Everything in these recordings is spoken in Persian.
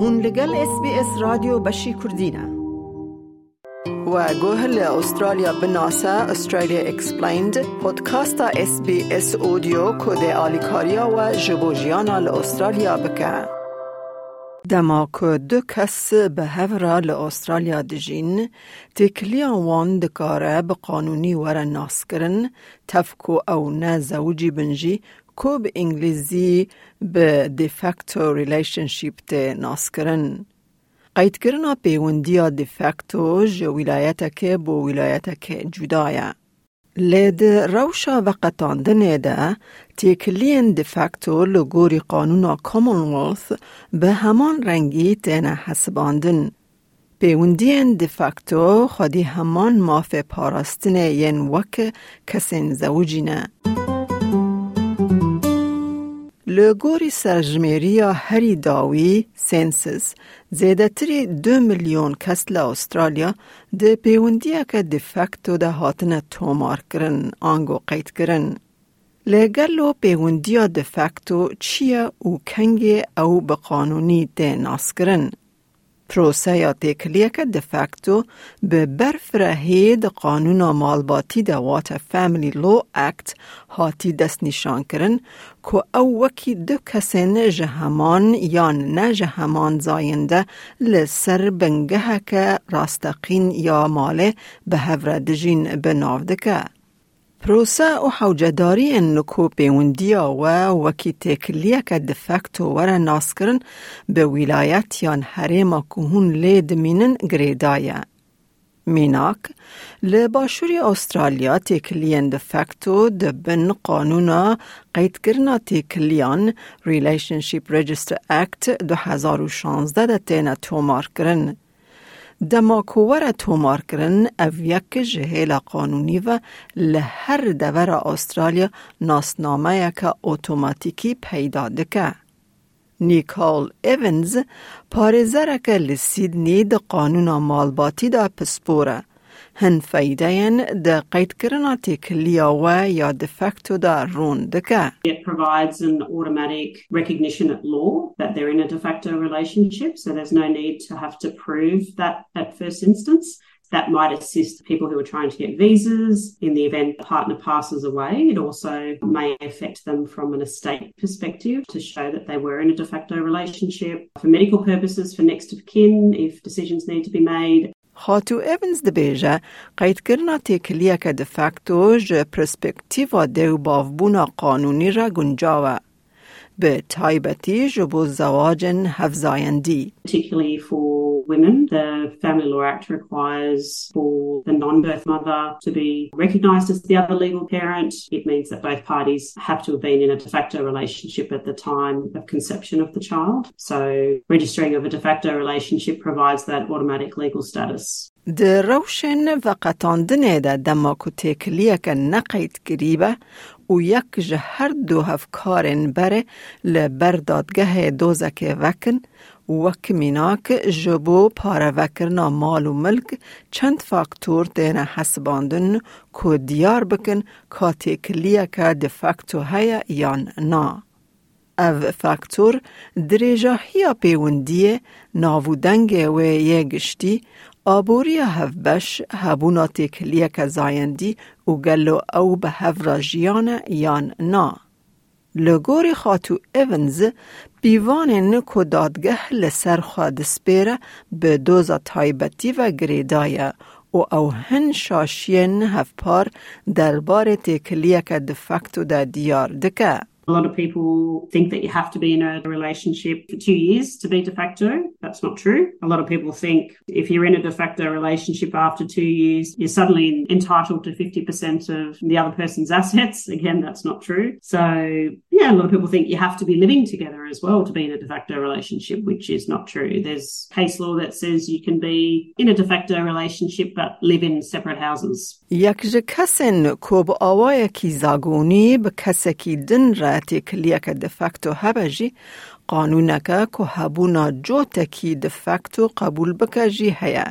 هون لگل اس بی اس رادیو بشی کردینه و گوه استرالیا بناسا استرالیا اکسپلیند پودکاستا اس بی اس اودیو کده آلیکاریا و جبوجیانا استرالیا بکن. دما که دو کس به هورا لأسترالیا دجین تکلیا وان دکاره به قانونی ور ناس کرن تفکو او نه زوجی بنجی کو به انگلیزی به دیفکتو ریلیشنشیپ ته ناس کرن. قید کرنا پیوندیا دیفکتو جو ولایت که بو ولایت که جدایه. لید روشا و قطاندنه ده تیکلین دیفکتو لگوری قانون کامونولث به همان رنگی تینه حسباندن. پیوندین دیفکتو خودی همان ماف پاراستنه ین وک کسین زوجینه. لگوری سرجمیریا هری داوی سنسس زیده تری دو میلیون کس استرالیا ده پیوندیه که دفکتو ده هاتنه تومار کرن آنگو قید کرن. لگلو پیوندیا دفکتو چیه او کنگی او به قانونی ده ناس پرۆسەیا تێکلیەکە دفاکتۆ بە بەرفرەهەیە دە قانونە ماڵباتی دەواتە فەملی لۆ ئەکت هاتی دەستنیشانکردن کۆ ئەو وەکی دو کەسێنە ژە هەمان یان نەژە هەمان زایندە لەسەر بنگەهەکە ڕاستەقین یا ماڵێ بە هەورە دژین بە ناو دەکە. پروسه و حوجداری انکو پیوندیا و وکی تکلیه که دفکتو ور ناس کرن به ولایت یان حریم کهون لید مینن گریدایه. میناک لباشوری استرالیا تکلین دفکتو دبن قانونا قید کرنا تکلیان ریلیشنشیپ رجستر اکت 2016 ده تینا تومار کرن. دماکوور تومار کرن او یک جهیل قانونی و لهر دور استرالیا ناسنامه یک اوتوماتیکی پیدا دکه. نیکال ایونز پارزرک لسیدنی د قانون مالباتی دا پسپوره. هن فیدین د قید کرنا تکلیا و یا دفکتو دا رون دکه. It provides an automatic recognition at law that they're in a de facto relationship, so there's no need to have to prove that at first instance. That might assist people who are trying to get visas in the event the partner passes away. It also may affect them from an estate perspective to show that they were in a de facto relationship. For medical purposes, for next of kin, if decisions need to be made, خاتو ایونز دبیجه قید کرنا تکلیه که دفکتو جه پرسپکتیو دیو بافبونا قانونی را گنجاوه. به تایبتی جبو زواجن هفزایندی. particularly for women. The Family Law Act requires for the non-birth mother to be recognised as the other legal parent. It means that both parties have to have been in a de facto relationship at the time of conception of the child. So registering of a de facto relationship provides that automatic legal status. د روشن و قطاندن ده دماکو تکلیه که نقید گریبه و یک جه هر دو هفکارن بره لبر دادگه دوزک وکن وک میناک جبو پاره وکرنا مال و ملک چند فاکتور دینه حسباندن که دیار بکن که تکلیه که دفکتو هیا یان نا. او فاکتور دریجا هیا پیوندیه ناودنگ و یگشتی آبوری هفبش هبونا تکلیه که زایندی گلو او به هفرا جیانه یان نا. لگوری خاتو ایونز بیوان که دادگه لسر خواد سپیره به دوزا تایبتی و گریدایه و او هن شاشین هفپار دربار تکلیه که دفکتو دا دیار دکه. A lot of people think that you have to be in a relationship for two years to be de facto. That's not true. A lot of people think if you're in a de facto relationship after two years, you're suddenly entitled to 50% of the other person's assets. Again, that's not true. So, yeah, a lot of people think you have to be living together as well to be in a de facto relationship, which is not true. There's case law that says you can be in a de facto relationship but live in separate houses. یک جه کسین که با آوای کی زاگونی به کسی کی دن را تکلیه که دفکتو هبجی قانونه که که هبونا جو تکی دفکتو قبول بکجی هیا.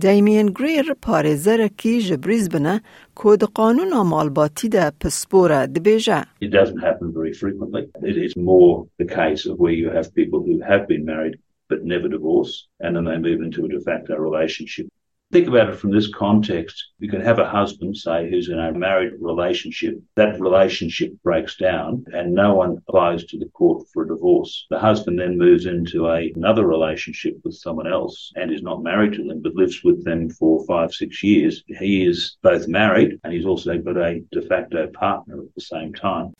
دیمین گریر پارزر کی جبریز بنه که ده قانون مالباتی ده پسپوره دبیجه. It doesn't happen very frequently. It is more the case of where you have people who have been married but never divorce, and then they move into a de facto relationship. Think about it from this context. You can have a husband, say, who's in a married relationship. That relationship breaks down and no one applies to the court for a divorce. The husband then moves into a, another relationship with someone else and is not married to them, but lives with them for five, six years. He is both married and he's also got a de facto partner at the same time.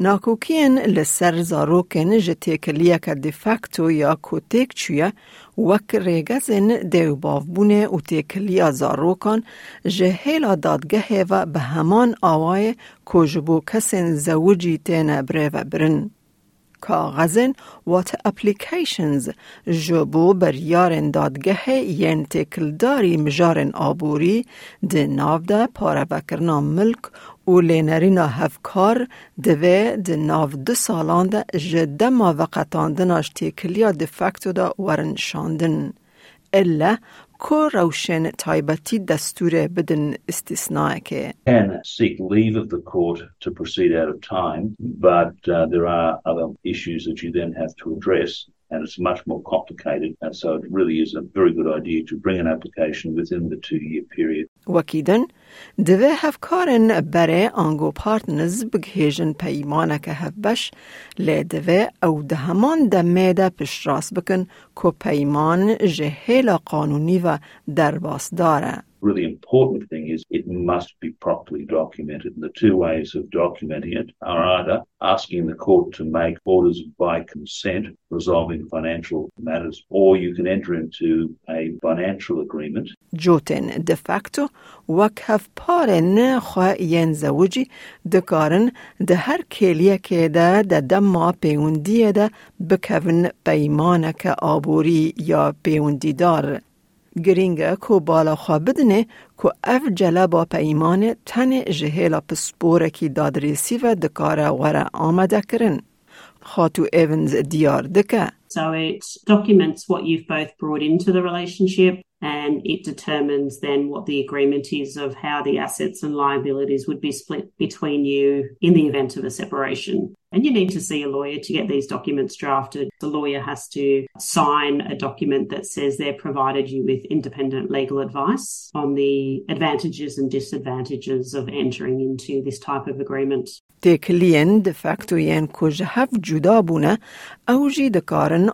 ناکوکین لسر زاروکن جتیکلیه که دیفکتو یا کوتیک چویه وک ریگزن دیو بافبونه و تیکلیا زاروکان جهیلا دادگه و به همان آوای کجبو کسین زوجی تین بره و برن. کاغذن وات اپلیکیشنز جبو بر یارن دادگه ین تکلداری مجارن آبوری ده ناو ده پاره ملک And Can seek leave of the court to proceed out of time, but uh, there are other issues that you then have to address. and it's much more complicated. And so it really is a very good idea to bring an application within the two year period وکیدن دوی هفکارن بره آنگو پارتنرز بگهیجن پیمانه که هفبش لی دوی او ده همان ده راست بکن که پیمان جهیل قانونی و درباس داره. really important thing is it must be properly documented. And the two ways of documenting it are either asking the court to make orders by consent resolving financial matters, or you can enter into a financial agreement. جوتن de facto وک هف پارن خواه ین زوجی دکارن ده هر کلیه که ده ده دما پیوندیه ده بکون پیمانه که آبوری یا پیوندی دار. گرینگه کو بالا خواه بدنه کو اف جله با پیمان تن جهیلا پسپوره کی دادریسی و دکاره وره آمده کرن. خاتو ایونز دیار دکه. So it documents what you've both brought into the relationship and it determines then what the agreement is of how the assets and liabilities would be split between you in the event of a separation. And you need to see a lawyer to get these documents drafted. The lawyer has to sign a document that says they've provided you with independent legal advice on the advantages and disadvantages of entering into this type of agreement. تکلین de facto ین کج هف جدا بونه او جی دکارن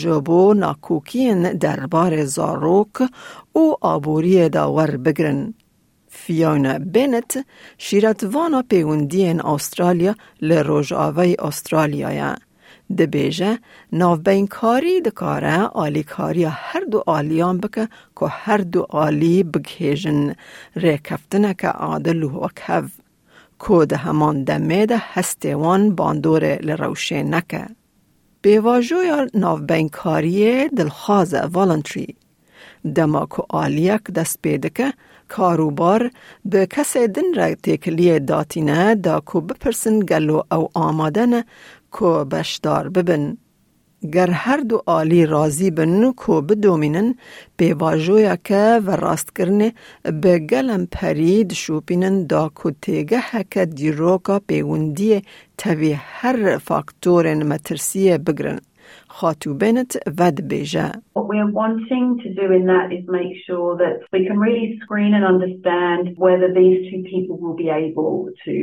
جبو ناکوکین دربار زاروک او آبوری داور بگرن. فیونا بنت شیرتوانا پیوندین استرالیا لروژ آوی استرالیا دبیجه ناوبینکاری دکاره آلیکاری هر دو آلیان بکه که هر دو آلی بگهیجن ریکفتنه که عادل و کف که ده همان دمه ده هستیوان باندور لروشه نکه. بیواجویا ناوبینکاری دلخوازه والنتری دما که آلیک دست بیدکه کاروبار به کسی دن را تکلیه داتینه دا کو بپرسن گلو او آمادن کو بشدار ببن. گر هر دو آلی رازی بن کو بدومینن به واجویا که و راست کرنه به گلم پرید شوپینن دا کو تیگه هکه دیروکا پیوندی تاوی هر فاکتورن مترسیه بگرن. خاتو بنت ود بیجه. What we're wanting to do in that is make sure that we can really screen and understand whether these two people will be able to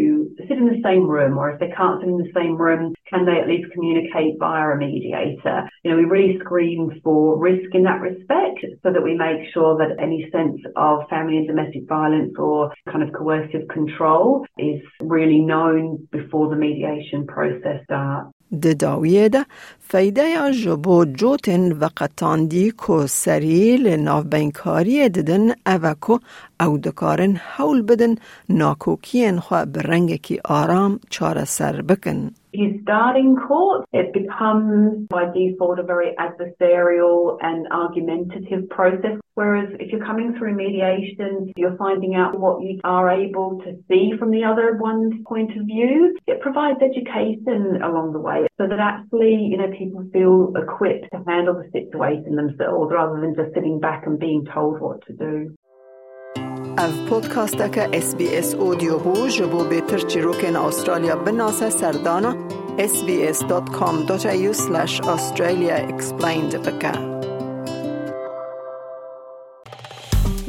sit in the same room or if they can't sit in the same room, can they at least communicate via a mediator? You know, we really screen for risk in that respect so that we make sure that any sense of family and domestic violence or kind of coercive control is really known before the mediation process starts. د داویه ده فیده جبو جوتن و قطاندی کو سری لناوبینکاری ددن اوکو او دکارن حول بدن ناکوکین خواه برنگ کی آرام چاره سر بکن. You start in court, it becomes by default a very adversarial and argumentative process. Whereas if you're coming through mediation, you're finding out what you are able to see from the other one's point of view. It provides education along the way so that actually, you know, people feel equipped to handle the situation themselves rather than just sitting back and being told what to do. اف بی اس اودیو بو جبو بهتر چی روکن استرالیا بناسه سردانا sbs.com.au slash australia explained بکه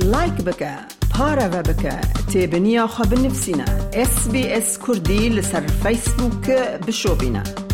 لایک بکه پارا و بکه تیبنیا خواب نفسینا اس کردی لسر فیسبوک بشو بینه